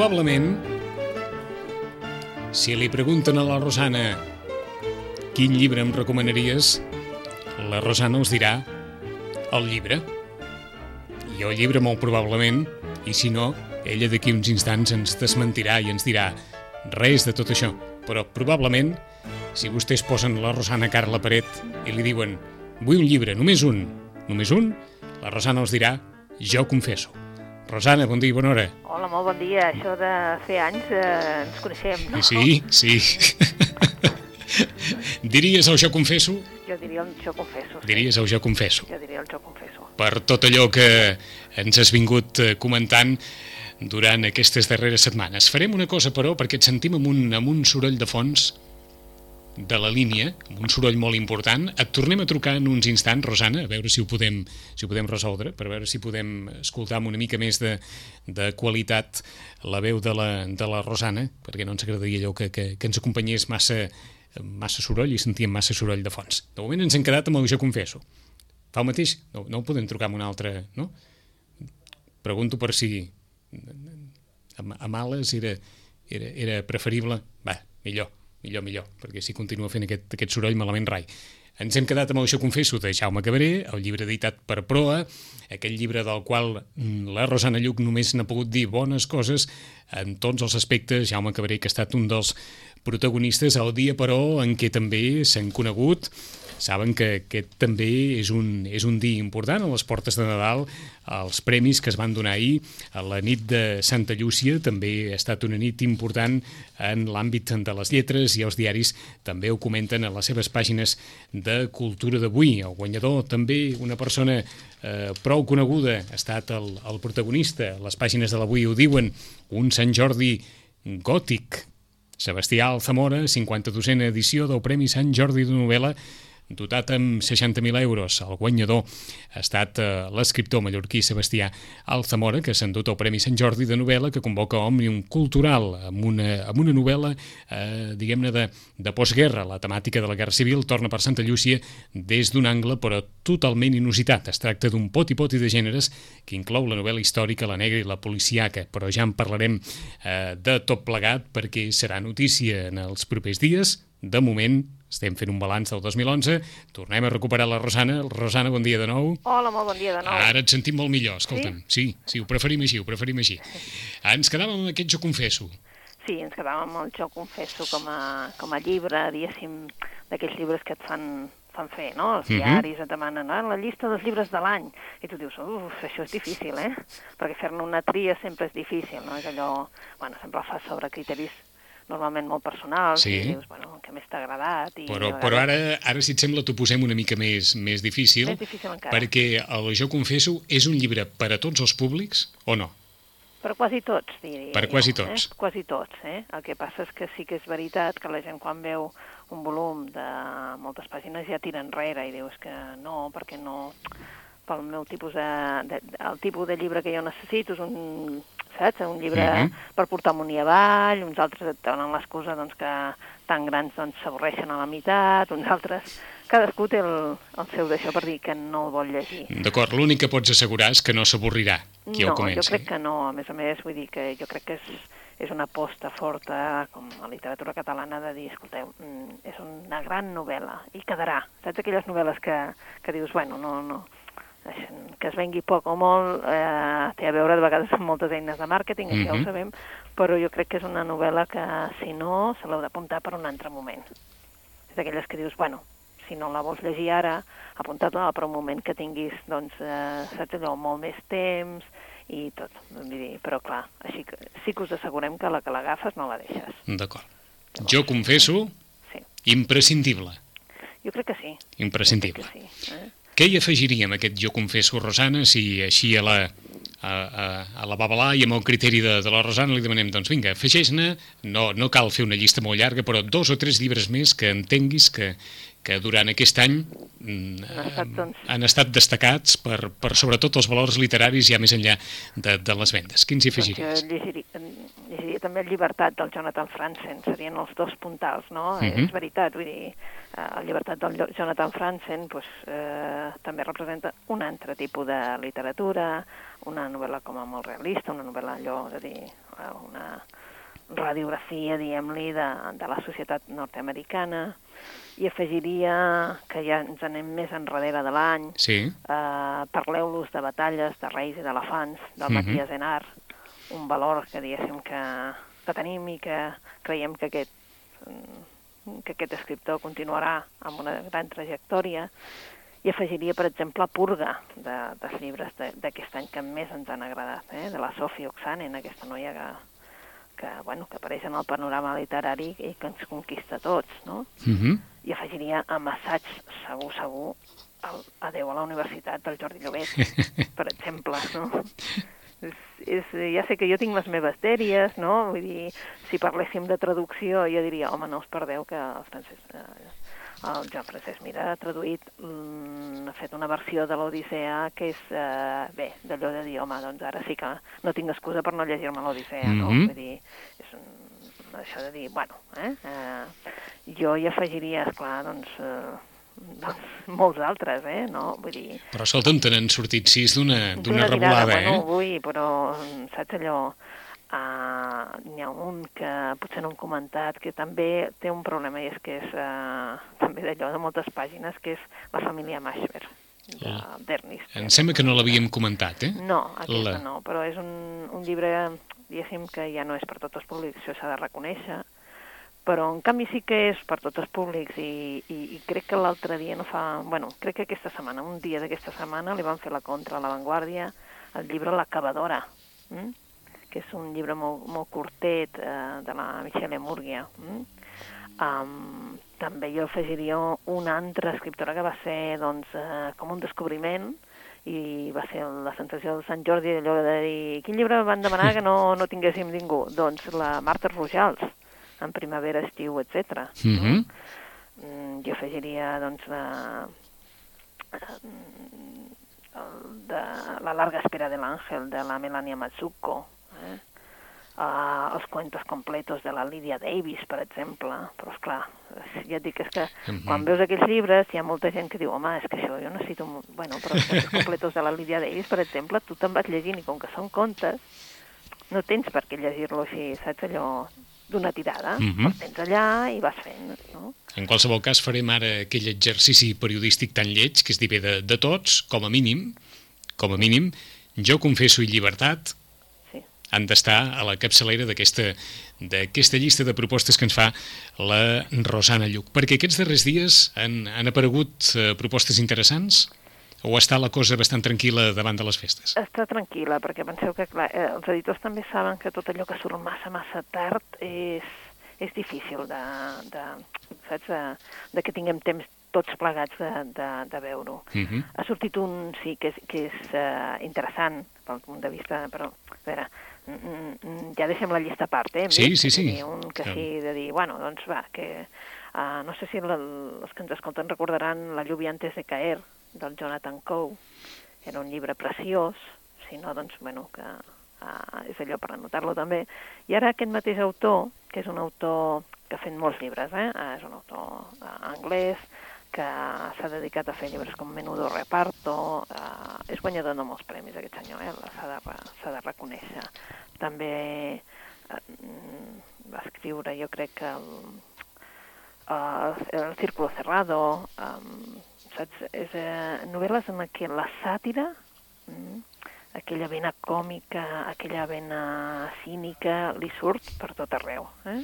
Probablement, si li pregunten a la Rosana quin llibre em recomanaries, la Rosana us dirà el llibre. I el llibre molt probablement, i si no, ella d'aquí uns instants ens desmentirà i ens dirà res de tot això. Però probablement, si vostès posen la Rosana cara a la paret i li diuen vull un llibre, només un, només un, la Rosana us dirà jo confesso. Rosana, bon dia i bona hora. Hola, molt bon dia. Això de fer anys eh, ens coneixem, no? Sí, sí. Diries el jo confesso? Jo diria el jo confesso. Sí. Diries el jo confesso. Jo diria el jo confesso. Per tot allò que ens has vingut eh, comentant durant aquestes darreres setmanes. Farem una cosa, però, perquè et sentim amb un, amb un soroll de fons de la línia, amb un soroll molt important. Et tornem a trucar en uns instants, Rosana, a veure si ho podem, si ho podem resoldre, per veure si podem escoltar amb una mica més de, de qualitat la veu de la, de la Rosana, perquè no ens agradaria allò que, que, que ens acompanyés massa, massa soroll i sentíem massa soroll de fons. De moment ens hem quedat amb el jo confesso. Fa el mateix? No, no ho podem trucar amb un altre, no? Pregunto per si a, a males era, era, era preferible... Va, millor millor, millor, perquè si continua fent aquest, aquest soroll malament rai. Ens hem quedat amb Això confesso de Jaume Cabré, el llibre editat per Proa, aquell llibre del qual mm, la Rosana Lluc només n'ha pogut dir bones coses en tots els aspectes. Jaume Cabré, que ha estat un dels protagonistes el dia, però, en què també s'han conegut saben que aquest també és un, és un dia important a les portes de Nadal, els premis que es van donar ahir a la nit de Santa Llúcia també ha estat una nit important en l'àmbit de les lletres i els diaris també ho comenten a les seves pàgines de cultura d'avui. El guanyador també una persona eh, prou coneguda ha estat el, el protagonista, les pàgines de l'avui ho diuen, un Sant Jordi gòtic, Sebastià Alzamora, 52a edició del Premi Sant Jordi de novel·la dotat amb 60.000 euros. El guanyador ha estat eh, l'escriptor mallorquí Sebastià Alzamora, que s'ha endut el Premi Sant Jordi de novel·la que convoca Òmnium Cultural amb una, amb una novel·la, eh, diguem-ne, de, de postguerra. La temàtica de la Guerra Civil torna per Santa Llúcia des d'un angle, però totalment inusitat. Es tracta d'un poti-poti de gèneres que inclou la novel·la històrica, la negra i la policiaca, però ja en parlarem eh, de tot plegat perquè serà notícia en els propers dies. De moment, estem fent un balanç del 2011, tornem a recuperar la Rosana. Rosana, bon dia de nou. Hola, molt bon dia de nou. Ara et sentim molt millor, escolta'm. Sí, sí, sí ho preferim així, ho preferim així. Ens quedàvem amb aquest Jo confesso. Sí, ens quedàvem amb el Jo confesso com a, com a llibre, diguéssim, d'aquells llibres que et fan, fan fer, no? Els Mhm. diaris et demanen ah, la llista dels llibres de l'any. I tu dius, uf, això és difícil, eh? Perquè fer-ne una tria sempre és difícil, no? És allò... Bueno, sempre el fas sobre criteris normalment molt personals Sí. i dius, bueno, que més t'ha agradat i Però, a però vegades- ara, ara, si et sembla, t'ho posem una mica més, més difícil, Més difícil encara. perquè el Jo confesso és un llibre per a tots els públics o no? Per quasi tots, diria. Per jo, quasi tots. Eh? Quasi tots, eh? El que passa és que sí que és veritat que la gent quan veu un volum de moltes pàgines ja tira enrere i dius que no, perquè no... Pel meu tipus de, de, el tipus de llibre que jo necessito és un, saps? Un llibre Mhm. per portar amunt i avall, uns altres et donen l'excusa doncs, que tan grans doncs s'avorreixen a la meitat, uns altres... Cadascú té el, el seu d'això per dir que no el vol llegir. D'acord, l'únic que pots assegurar és que no s'avorrirà qui no, el comenci. jo crec que no. A més a més, vull dir que jo crec que és, és una aposta forta, com a literatura catalana, de dir, escolteu, mm, és una gran novel·la, i quedarà. Saps aquelles novel·les que, que dius, bueno, no, no, que es vengui poc o molt, eh, té a veure de vegades amb moltes eines de màrqueting, ja Mhm. ho sabem, però jo crec que és una novel·la que, si no, se l'heu d'apuntar per un altre moment. És d'aquelles que dius, bueno, si no la vols llegir ara, apunta-la per un moment que tinguis, doncs, eh, saps allò, molt més temps i tot. Vull dir, però clar, així que sí que us assegurem que la que l'agafes no la deixes. D'acord. Jo confesso, Sí, imprescindible. jo crec que sí. Imprescindible. Jo crec que sí. Eh? Què hi afegiríem, aquest Jo confesso, Rosana, si així a la, a, a, a la Babalà i amb el criteri de, de la Rosana li demanem, doncs vinga, afegeix-ne, no, no cal fer una llista molt llarga, però dos o tres llibres més que entenguis que, que durant aquest any mm, Han estat, doncs. han estat destacats per, per sobretot els valors literaris ja més enllà de, de les vendes. Quins hi Doncs afegiries? jo llegiria, llegiria també el Llibertat del Jonathan Franzen, serien els dos puntals, no? Mhm. És veritat, vull dir, eh, el Llibertat del Jonathan Franzen pues, eh, també representa un altre tipus de literatura, una novel·la com a molt realista, una novel·la allò, és a dir, eh, una radiografia, diguem-li, de, de la societat nord-americana, i afegiria que ja ens anem més enrere de l'any, Sí, Uh, Parleu-los de batalles, de reis i d'elefants, del Mhm. Matías Enar, un valor que diguéssim que, que tenim i que creiem que aquest, mm, que aquest escriptor continuarà amb una gran trajectòria, i afegiria, per exemple, Purga, de, dels llibres de- d'aquest any que més ens han agradat, eh? de la Sofia Oxanen, aquesta noia que, que, bueno, que apareix en el panorama literari i que ens conquista a tots, no? uh -huh. i afegiria amb assaig segur, segur, el Adeu a la Universitat del Jordi Llobet, per exemple, no? És, és, ja sé que jo tinc les meves dèries, no? Vull dir, si parléssim de traducció, jo diria, home, no us perdeu que el francès... Eh, el Joan Francesc Mira ha traduït, mm, ha fet una versió de l'Odissea que és, eh, bé, d'allò de dir, home, doncs ara sí que no tinc excusa per no llegir-me l'Odissea, no? Mhm. Vull dir, és un, això de dir, bueno, eh, eh jo hi afegiria, esclar, doncs, eh, doncs, molts altres, eh, no? Vull dir... Però escolta'm, te n'han sortit sis d'una revolada, bueno, eh? vull, però saps allò... Uh, N'hi ha un que potser no hem comentat que també té un problema i és que és uh, també d'allò de moltes pàgines que és la família Mashver La- d'Ernest. Em sembla que no l'havíem comentat, eh? No, aquesta La- no, però és un, un llibre, diguéssim, que ja no és per tots els públics, això s'ha de reconèixer, però en canvi sí que és per tots els públics i, i, i crec que l'altre dia no fa... Bueno, crec que aquesta setmana, un dia d'aquesta setmana, li van fer la contra a La Vanguardia el llibre La cavadora, mm? Que és un llibre molt, molt curtet eh, de la Michelle Murgia. Mm? Um, també jo afegiria una altra escriptora que va ser doncs, eh, com un descobriment i va ser la sensació de Sant Jordi allò de dir quin llibre van demanar que no, no tinguéssim ningú? Doncs la Marta Rojals, en primavera, estiu, etc. Mhm. Mm, jo afegiria doncs de, de La larga espera de l'àngel de la Melania Mazzucco? Uh, els cuentos completos de la Lydia Davis, per exemple, però esclar, ja et dic, és que Mhm. quan veus aquells llibres hi ha molta gent que diu, home, és que això jo necessito... mo-". Bueno, però els cuentos completos de la Lydia Davis, per exemple, tu te'n vas llegint i com que són contes, no tens per què llegir-lo així, saps, allò d'una tirada, Mhm. el tens allà i vas fent, no? En qualsevol cas farem ara aquell exercici periodístic tan lleig que és dir bé de, de tots, com a mínim, com a mínim, jo confesso i llibertat. Han d'estar a la capçalera d'aquesta llista de propostes que ens fa la Rosana Lluc. Perquè aquests darrers dies han, han aparegut eh, propostes interessants o està la cosa bastant tranquil·la davant de les festes? Està tranquil·la, perquè penseu que clar, eh, els editors també saben que tot allò que surt massa, massa tard és, és difícil de, de, saps, de, de que tinguem temps tots plegats de, de, de veure-ho. Uh -huh. Ha sortit un, sí, que és, que és uh, interessant pel punt de vista, però, a veure, ja deixem la llista a part, eh? Sí, sí, sí. dir, Un que sí, de dir, bueno, doncs va, que... Uh, no sé si la, els que ens escolten recordaran La lluvia antes de caer, del Jonathan Coe. Era un llibre preciós, si no, doncs, bueno, que uh, és allò per anotar-lo també. I ara aquest mateix autor, que és un autor que ha fet molts llibres, eh? Uh, és un autor uh, anglès, que s'ha dedicat a fer llibres com Menudo Reparto, eh, és guanyador de molts premis aquest senyor, eh? s'ha de, de reconèixer. També eh, mm, va escriure, jo crec que el, eh, el Círculo Cerrado, eh, saps? És, eh, novel·les en què la sàtira, mm, aquella vena còmica, aquella vena cínica, li surt per tot arreu. Eh?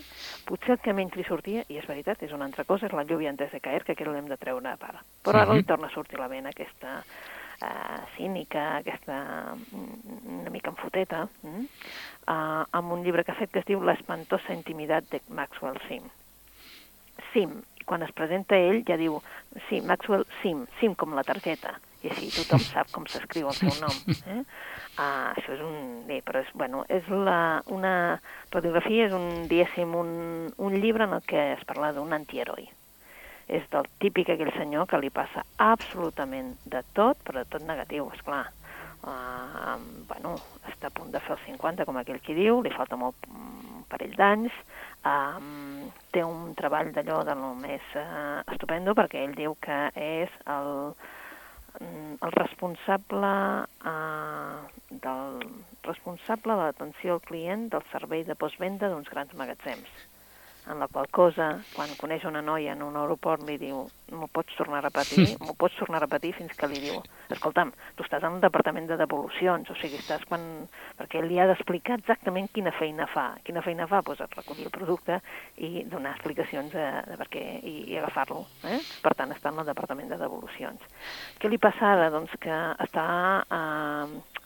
Potser el que menys li sortia, i és veritat, és una altra cosa, és la lluvia antes de caer, que aquest l'hem de treure a part. Però ara Mhm. li torna a sortir la vena aquesta uh, cínica, aquesta mm, una mica enfoteta, mm? uh, amb un llibre que ha fet que es diu L'espantosa intimitat de Maxwell Sim. Sim, quan es presenta ell ja diu, sí, Maxwell Sim, Sim com la targeta, i així tothom sap com s'escriu el seu nom. Eh? Uh, això és un... Bé, però és, bueno, és la, una radiografia, és un, diguéssim, un, un llibre en el que es parla d'un antiheroi. És del típic aquell senyor que li passa absolutament de tot, però de tot negatiu, és clar. Uh, bueno, està a punt de fer el 50, com aquell qui diu, li falta molt un parell d'anys, um, té un treball d'allò de lo més uh, estupendo perquè ell diu que és el, el responsable uh, del responsable de l'atenció al client del servei de postvenda d'uns grans magatzems en la qual cosa, quan coneix una noia en un aeroport, li diu, m'ho pots tornar a repetir? M'ho pots tornar a repetir fins que li diu, escolta'm, tu estàs en el departament de devolucions, o sigui, estàs quan... perquè li ha d'explicar exactament quina feina fa. Quina feina fa? Doncs recollir el producte i donar explicacions de, de per què i, i agafar-lo. Eh? Per tant, està en el departament de devolucions. Què li passa ara? Doncs que està, eh,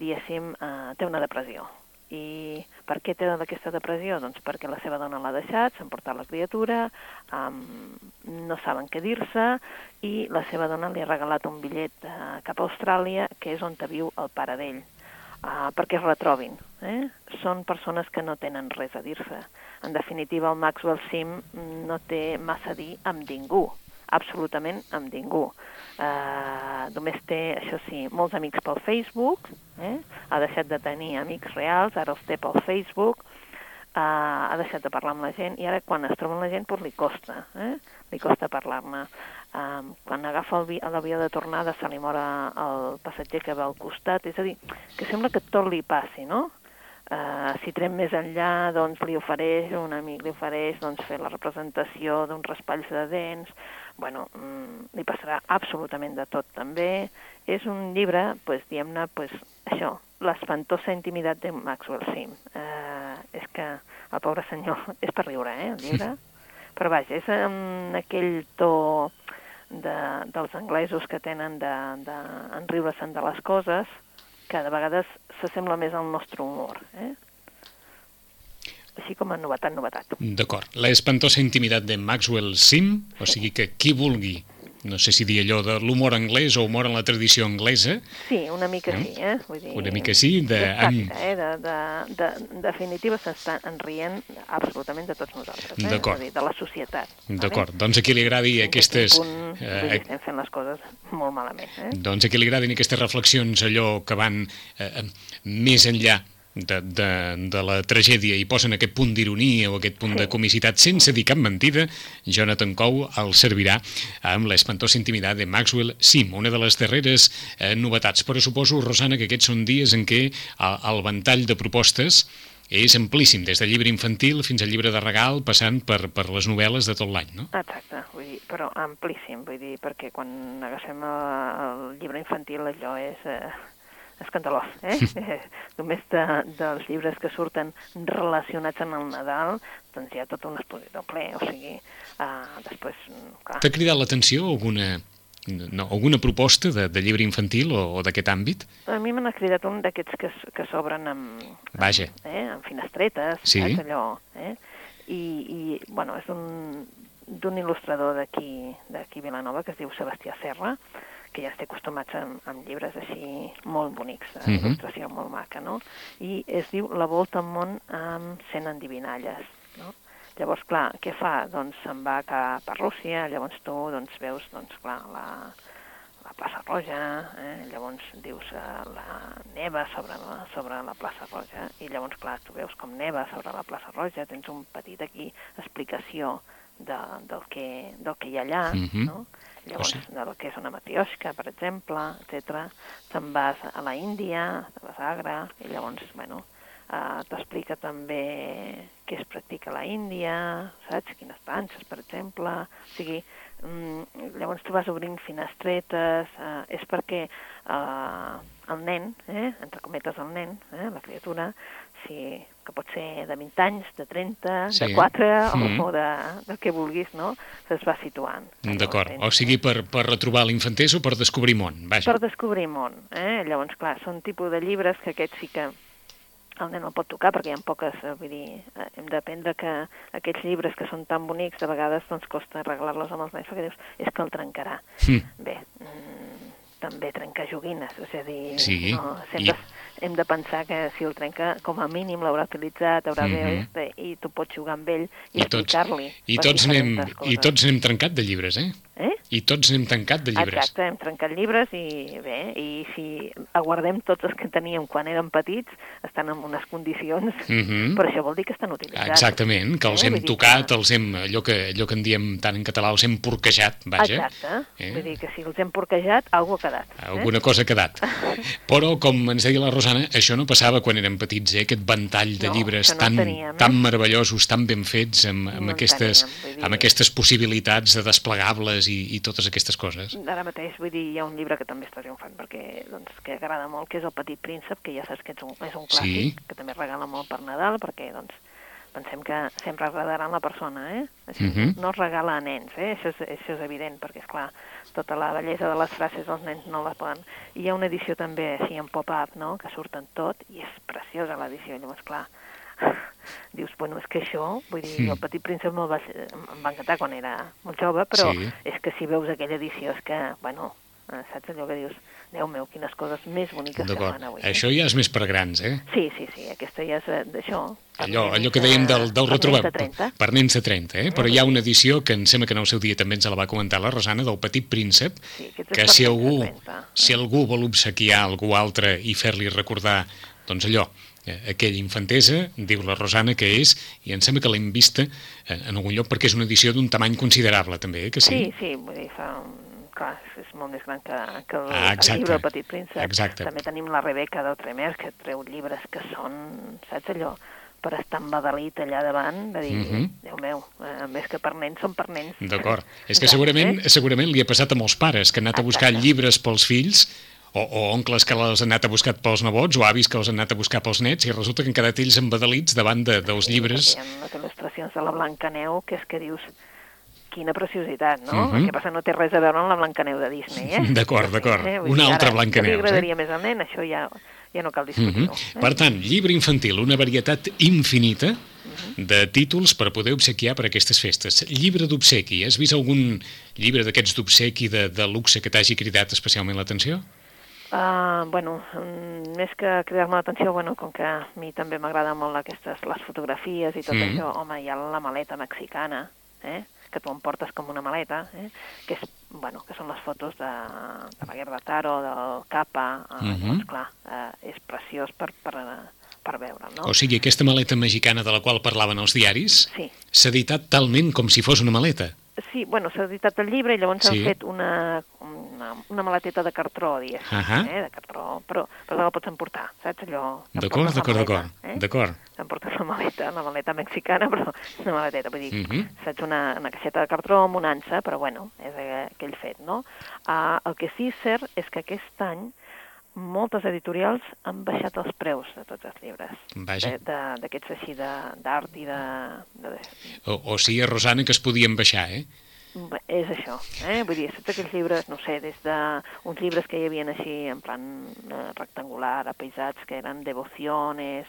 diguéssim, eh, té una depressió i per què té aquesta depressió? Doncs perquè la seva dona l'ha deixat, s'ha emportat la criatura, um, no saben què dir-se, i la seva dona li ha regalat un bitllet uh, cap a Austràlia, que és on viu el pare d'ell, uh, perquè es retrobin. Eh? Són persones que no tenen res a dir-se. En definitiva, el Maxwell Sim no té massa a dir amb ningú, absolutament amb ningú. Uh, només té, això sí, molts amics pel Facebook, eh? ha deixat de tenir amics reals, ara els té pel Facebook, uh, ha deixat de parlar amb la gent i ara quan es troba amb la gent doncs li costa, eh? li costa parlar-ne. Um, quan agafa l'avió de tornada se li mora el passatger que va al costat, és a dir, que sembla que tot li passi, no? Uh, si trem més enllà, doncs li ofereix, un amic li ofereix doncs, fer la representació d'uns raspalls de dents, bueno, mm, li passarà absolutament de tot també. És un llibre, pues, diguem-ne, pues, això, l'espantosa intimitat de Maxwell Sim. Uh, és que el pobre senyor és per riure, eh, el llibre. Però vaja, és amb aquell to de, dels anglesos que tenen d'enriure-se'n de, de, de les coses, que de vegades s'assembla més al nostre humor. Eh? Així com a novetat, novetat. D'acord. La espantosa intimitat de Maxwell Sim, o sigui que qui vulgui no sé si dir allò de l'humor anglès o humor en la tradició anglesa. Sí, una mica no? sí, eh? Vull dir, una mica sí. De, Exacte, eh? De, de, de, de definitiva s'estan rient absolutament de tots nosaltres, eh? D'acord. De la societat. D'acord, vale? doncs a qui li agradi aquestes... Punt, eh, estem fent les coses molt malament. Eh? Doncs a qui li agradin aquestes reflexions, allò que van eh, més enllà de, de, de la tragèdia i posen aquest punt d'ironia o aquest punt sí. de comicitat sense dir cap mentida, Jonathan Coe el servirà amb l'espantosa intimitat de Maxwell Sim, una de les darreres eh, novetats. Però suposo, Rosana, que aquests són dies en què el, el ventall de propostes és amplíssim, des del llibre infantil fins al llibre de regal, passant per, per les novel·les de tot l'any, no? Exacte, vull dir, però amplíssim, vull dir, perquè quan agafem el, el llibre infantil allò és... Eh escandalós, eh? eh només de, dels llibres que surten relacionats amb el Nadal, doncs hi ha tot un expositor ple, o sigui, uh, després... Clar... T'ha cridat l'atenció alguna, no, alguna proposta de, de llibre infantil o, o d'aquest àmbit? A mi n'ha cridat un d'aquests que, que s'obren amb, Vaja. amb, eh, amb finestretes, sí. saps allò, eh? I, i bueno, és d'un il·lustrador d'aquí d'aquí Vilanova que es diu Sebastià Serra, que ja estic acostumats amb, amb llibres així molt bonics, de uh mhm. -huh. il·lustració molt maca, no? I es diu La volta al món amb 100 endivinalles, no? Llavors, clar, què fa? Doncs se'n va cap a Rússia, llavors tu doncs, veus, doncs, clar, la, la plaça Roja, eh? llavors dius uh, la neva sobre la, sobre la plaça Roja, i llavors, clar, tu veus com neva sobre la plaça Roja, tens un petit aquí explicació de, del, que, del que hi ha allà, uh mhm. -huh. no? Llavors, oh, sí. del que és una matiosca, per exemple, etc. Te'n vas a la Índia, te vas a Agra, i llavors, bueno, uh, t'explica també què es practica a la Índia, saps? Quines danses, per exemple. O sigui, um, llavors tu vas obrint finestretes, uh, és perquè uh, el nen, eh, entre cometes el nen, eh, la criatura, si que pot ser de 20 anys, de 30, sí. de 4, mm -hmm. o de, del que vulguis, no? Es va situant. D'acord, o sigui per, per retrobar l'infantès o per descobrir món, vaja. Per descobrir món, eh? Llavors, clar, són tipus de llibres que aquests sí que el nen el pot tocar perquè hi ha poques, eh, vull dir, eh, hem d'aprendre que aquests llibres que són tan bonics de vegades doncs costa arreglar-los amb els nens perquè dius, és que el trencarà. Mm. Bé, mm, també trencar joguines, és a dir, Sí, no, sempre i- hem de pensar que si el trenca, com a mínim l'haurà utilitzat, haurà mm -hmm. i tu pots jugar amb ell i, I explicar-li. i, tots anem, I tots anem trencat de llibres, eh? Eh? I tots anem tancat de llibres. Exacte, hem trencat llibres i bé, i si aguardem tots els que teníem quan érem petits, estan en unes condicions, Mhm. però això vol dir que estan utilitzats. Exactament, que els Eh? hem tocat, que- els hem, allò que, allò que en diem tant en català, els hem porquejat, vaja. Exacte, Eh? vull dir que si els hem porquejat, alguna ha quedat. Alguna cosa ha quedat. Però, com ens deia la Rosana, això no passava quan érem petits, eh? aquest ventall de No, llibres no tan, en teníem, eh? tan meravellosos, tan ben fets, amb, amb, No aquestes, teníem, dir- amb aquestes possibilitats de desplegables i, i totes aquestes coses. Ara mateix, vull dir, hi ha un llibre que també està triomfant perquè, doncs, que agrada molt, que és El petit príncep, que ja saps que és un, és un clàssic, Sí. que també regala molt per Nadal, perquè, doncs, pensem que sempre agradarà a la persona, eh? Això Mhm. no es regala a nens, eh? Això és, això és evident, perquè, és clar tota la bellesa de les frases els nens no la poden... I hi ha una edició també, així, en pop-up, no?, que surten tot, i és preciosa l'edició, llavors, clar, dius, bueno, és que això, vull dir, Mm. el petit príncep me'l va, em va encantar quan era molt jove, però Sí. és que si veus aquella edició és que, bueno, eh, saps allò que dius, Déu meu, quines coses més boniques que fan avui. Això ja és més per grans, eh? Sí, sí, sí, aquesta ja és eh, d'això. per Allò, allò que dèiem del, del per de 30. per nens de 30, eh? però hi ha una edició que em sembla que en el seu dia també ens la va comentar la Rosana, del Petit Príncep, Sí, que per si algú, 30. si algú vol obsequiar algú altre i fer-li recordar, doncs allò, eh, aquella infantesa, diu la Rosana que és, i em sembla que l'hem vista eh, en algun lloc perquè és una edició d'un tamany considerable també, eh? que sí? Sí, sí, vull dir, fa... Clar, és molt més gran que, que el, Ah, exacte. el llibre El Petit Príncep. Exacte. També tenim la Rebeca del Tremers, que treu llibres que són, saps allò, per estar embadalit allà davant, de dir, Mhm. Déu meu, eh, més que per nens, són per nens. D'acord. És que segurament, eh? segurament li ha passat a molts pares que han anat a buscar Exacte. llibres pels fills o, o oncles que els han anat a buscar pels nebots o avis que els han anat a buscar pels nets i resulta que han quedat ells embadalits davant de, dels llibres. Hi ha unes il·lustracions de la Blancaneu que és que dius quina preciositat, no? Mhm. El que passa no té res a veure amb la Blancaneu de Disney, eh? D'acord, d'acord. Vull Una dir, altra ara, Blancaneus, Si eh? li agradaria més al nen, això ja, ja no cal Mhm. discutir-ho. eh? Per tant, llibre infantil, una varietat infinita de títols per poder obsequiar per aquestes festes. Llibre d'obsequi, has vist algun llibre d'aquests d'obsequi de, de luxe que t'hagi cridat especialment l'atenció? Uh, bueno, mm, més que cridar-me l'atenció, bueno, com que a mi també m'agrada molt aquestes, les fotografies i tot Mm. això, home, hi ha la maleta mexicana, eh? que tu em portes com una maleta, eh? que, és, bueno, que són les fotos de, de la guerra de Taro, del Capa, uh, Mhm. llavors, clar, uh, és preciós per, per, per veure, no? O sigui, aquesta maleta mexicana de la qual parlaven els diaris Sí, s'ha editat talment com si fos una maleta. sí, bueno, s'ha editat el llibre i llavors Sí. s'ha fet una, una, una maleteta de cartró, diguéssim, Ahà. eh? de cartró, però, però te la pots emportar, saps allò? D'acord, d'acord, d'acord. Eh? D'acord. T'emportes la maleta, la maleta mexicana, però una maleteta, vull dir, Mhm. saps, una, una caixeta de cartró amb un ansa, però bueno, és eh, aquell fet, no? Uh, el que sí és cert és que aquest any moltes editorials han baixat els preus de tots els llibres. Vaja. D'aquests així de- d'art i de, de, O, o sigui, Rosana, que es podien baixar, eh? És això, eh? Vull dir, saps aquells llibres, no sé, des de uns llibres que hi havia així en plan eh, rectangular, apaisats, que eren devociones,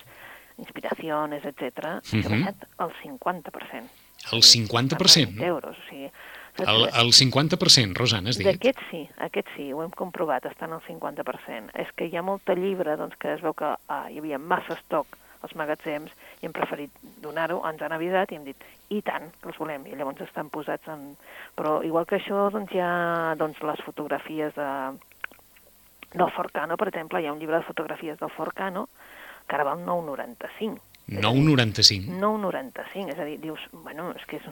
inspiraciones, etc. Això ha Mhm. baixat el 50%. El 50%? 20 euros, o sigui... El, el 50%, Rosana, has dit? D'aquest sí, aquest sí, ho hem comprovat, estan al 50%. És que hi ha molta llibre, doncs, que es veu que ah, hi havia massa estoc als magatzems i hem preferit donar-ho, ens han avisat i hem dit, i tant, que els volem, i llavors estan posats en... Però igual que això, doncs, hi ha doncs, les fotografies de, del Forcano, per exemple, hi ha un llibre de fotografies del Forcano que ara val 9,95. 9,95. 9,95, és a dir, dius, bueno, és que és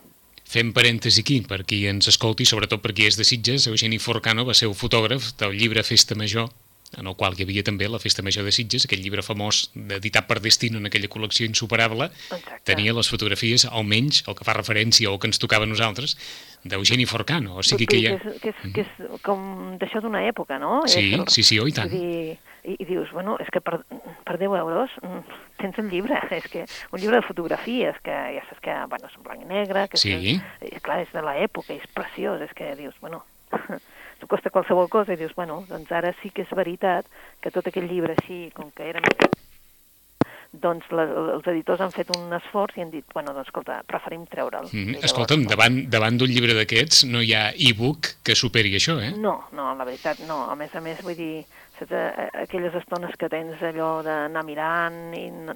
Fem parèntesi aquí, per qui ens escolti, sobretot per qui és de Sitges, Eugeni Forcano va ser el fotògraf del llibre Festa Major, en el qual hi havia també la Festa Major de Sitges, aquell llibre famós editat per Destino en aquella col·lecció insuperable, Exacte. tenia les fotografies, almenys, el que fa referència o que ens tocava a nosaltres, d'Eugeni Forcano. O sigui que que, ja... és, que, és, que és com d'això d'una època, no? Sí, És el- sí, sí, oh, i tant. Dir, i, I dius, bueno, és que per, per 10 euros mm, tens el llibre, és que un llibre de fotografies, que ja saps que, bueno, és en blanc i negre, que Sí. és, és, clar, és de l'època, és preciós, és que dius, bueno, t'ho costa qualsevol cosa i dius, bueno, doncs ara sí que és veritat que tot aquell llibre així, com que era doncs la, els editors han fet un esforç i han dit, bueno, doncs escolta, preferim treure'l. Mm, llavors, escolta'm, doncs, davant, davant d'un llibre d'aquests no hi ha e-book que superi això, eh? No, no, la veritat no. A més a més, vull dir, saps, aquelles estones que tens allò d'anar mirant i no,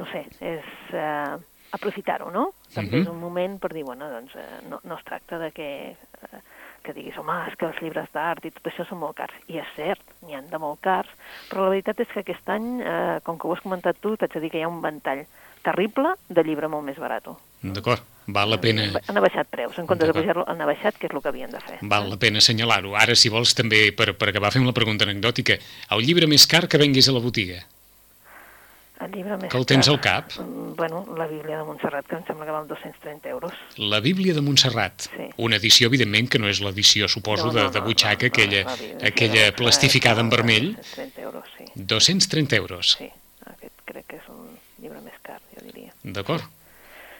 no sé, és eh, aprofitar-ho, no? També Mhm. és un moment per dir, bueno, doncs eh, no, no es tracta de que, eh, que diguis, home, és que els llibres d'art i tot això són molt cars. I és cert, n'hi han de molt cars, però la veritat és que aquest any, eh, com que ho has comentat tu, t'haig de dir que hi ha un ventall terrible de llibre molt més barat. D'acord, val la pena... Han abaixat preus, en comptes de pujar-lo, han abaixat, que és el que havien de fer. Val la pena assenyalar-ho. Ara, si vols, també, per, per acabar, fem la pregunta anecdòtica. El llibre més car que venguis a la botiga? El llibre més Que el tens al cap? mm, Bueno, la Bíblia de Montserrat, que em sembla que val 230 euros. La Bíblia de Montserrat. Sí. Una edició, evidentment, que no és l'edició, suposo, No, de, no, de no, butxaca, no, aquella, la Bíblia de aquella Montserrat plastificada en val vermell. 230 euros, sí. 230 euros. Sí, aquest crec que és un llibre més car, jo diria. D'acord.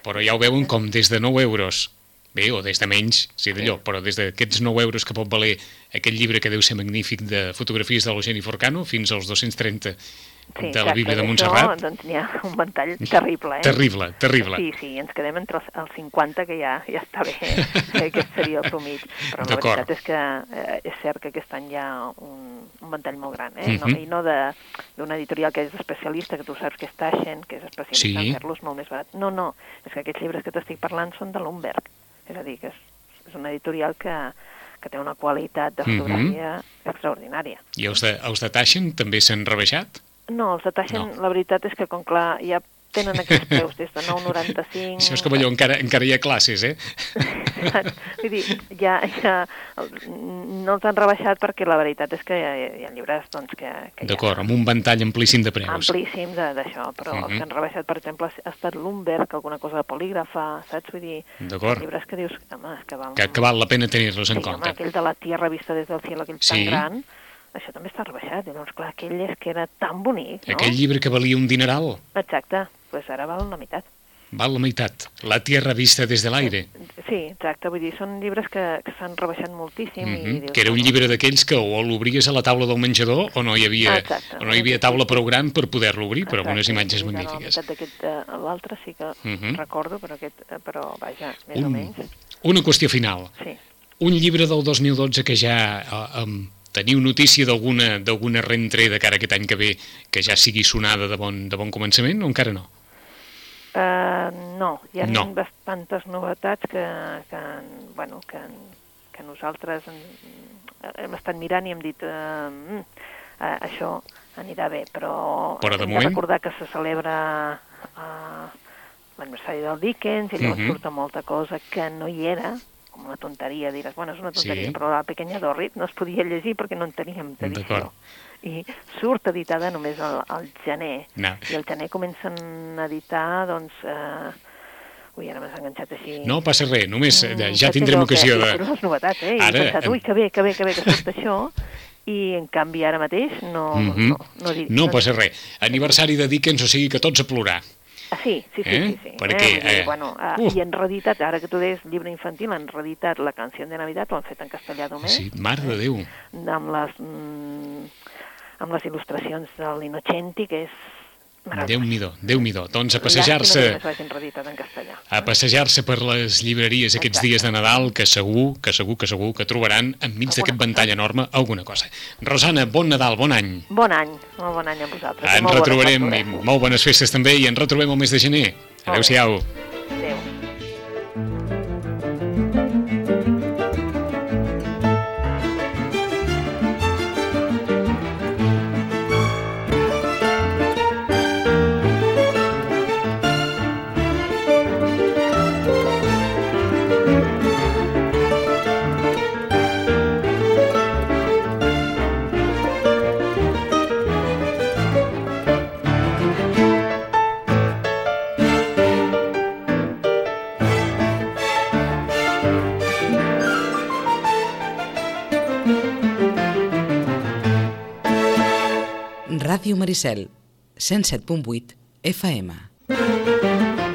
Però ja ho veuen com des de 9 euros, bé, o des de menys, si d'allò, però des d'aquests 9 euros que pot valer aquest llibre que deu ser magnífic de fotografies de l'Eugeni Forcano fins als 230 Sí, de la Bíblia de Montserrat. doncs n'hi ha un ventall terrible, eh? Terrible, terrible. Sí, sí, ens quedem entre els, els 50, que ja, ja està bé, eh? aquest seria el promig. Però la veritat és que eh, és cert que aquest any hi ha un, un ventall molt gran, eh? no, Mhm. I no d'una editorial que és especialista, que tu saps que és Taschen, que és especialista Sí. en fer-los molt més barat. No, no, és que aquests llibres que t'estic parlant són de l'Umberg, és a dir, que és, és una editorial que, que té una qualitat de Mhm. fotografia extraordinària. I els de, els de Taschen també s'han rebaixat? No, els de Taschen, No. la veritat és que, com clar, ja tenen aquests preus des de 9,95... Això és com allò, encara, encara hi ha classes, eh? Vull dir, ja, ja no els han rebaixat perquè la veritat és que hi ha, hi ha llibres doncs, que, que D'acord, amb un ventall amplíssim de ha preus. amplíssims de- d'això, però Mhm. els que han rebaixat, per exemple, ha estat l'Umberg, alguna cosa de polígrafa, saps? Vull dir, llibres que dius, home, és que val... Que, que val la pena tenir-los en sí, home, compte. aquell de la Tierra vista des del cielo, aquell Sí. tan gran, això també està rebaixat. I llavors, clar, aquell és que era tan bonic, no? Aquell llibre que valia un dineral Exacte, pues ara val la meitat. val la meitat. La tierra vista des de l'aire. Sí, exacte, vull dir, són llibres que, que s'han rebaixat moltíssim. i Mhm, dius, Que era un llibre d'aquells que o l'obries a la taula del menjador o no hi havia, Exacte. o no hi havia taula prou gran per poder-lo obrir, però amb unes Exacte, imatges sí, ara magnífiques. Eh, l'altre sí que Mhm. recordo, però, aquest, eh, però vaja, més o Un, menys. una qüestió final. Sí. Un llibre del 2012 que ja eh, um, teniu notícia d'alguna d'alguna rentre de cara a aquest any que ve que ja sigui sonada de bon, de bon començament o encara no? Uh, no, hi ha No. bastantes novetats que, que, bueno, que, que nosaltres en, hem estat mirant i hem dit uh, mm, uh, això anirà bé, però, Però de hem moment- de recordar que se celebra uh, l'aniversari del Dickens i llavors Mhm. surt molta cosa que no hi era, com una tonteria, diràs, bueno, és una tonteria, Sí. però la Pequeña Dorrit no es podia llegir perquè no en teníem D'acord. I surt editada només al, al gener. No. I al gener comencen a editar, doncs... Eh... Ui, ara m'has enganxat així. No passa res, només eh, Mm, ja tindrem ocasió de... Però les novetats, eh? I Ara, he pensat, ui, que bé, que bé, que bé que surt això, i en canvi ara mateix no... Mhm. no, no, dir- No passa res. Aniversari de Dickens, o sigui que tots a plorar. Ah, sí, sí, sí, Eh? sí, sí. Perquè, dir, eh, bueno, ah, uh. I en reeditat, ara que tu deies llibre infantil, han reeditat la canció de Navidad, ho han fet en castellà només, Sí, mare de Déu. amb les, mm, amb les il·lustracions de l'Innocenti, que és meravellós. Déu-n'hi-do, Déu-n'hi-do. Doncs a passejar-se a passejar-se per les llibreries aquests Exacte. dies de Nadal, que segur, que segur, que segur que trobaran enmig d'aquest ventall enorme alguna cosa. Rosana, bon Nadal, bon any. Bon any, molt bon any amb vosaltres. Ens retrobarem, i molt bones festes també, i ens retrobem el mes de gener. Adéu-siau. Adéu. Maricel, 107.8 FM.